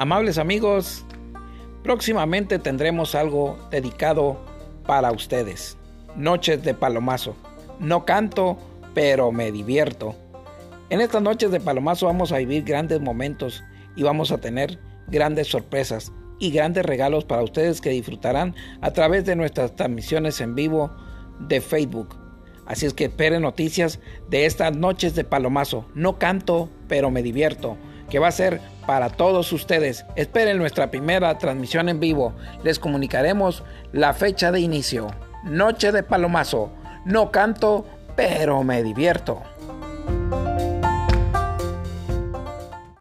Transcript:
Amables amigos, próximamente tendremos algo dedicado para ustedes. Noches de Palomazo. No canto, pero me divierto. En estas noches de Palomazo vamos a vivir grandes momentos y vamos a tener grandes sorpresas y grandes regalos para ustedes que disfrutarán a través de nuestras transmisiones en vivo de Facebook. Así es que esperen noticias de estas noches de Palomazo. No canto, pero me divierto, que va a ser para todos ustedes. Esperen nuestra primera transmisión en vivo. Les comunicaremos la fecha de inicio. Noche de Palomazo. No canto, pero me divierto.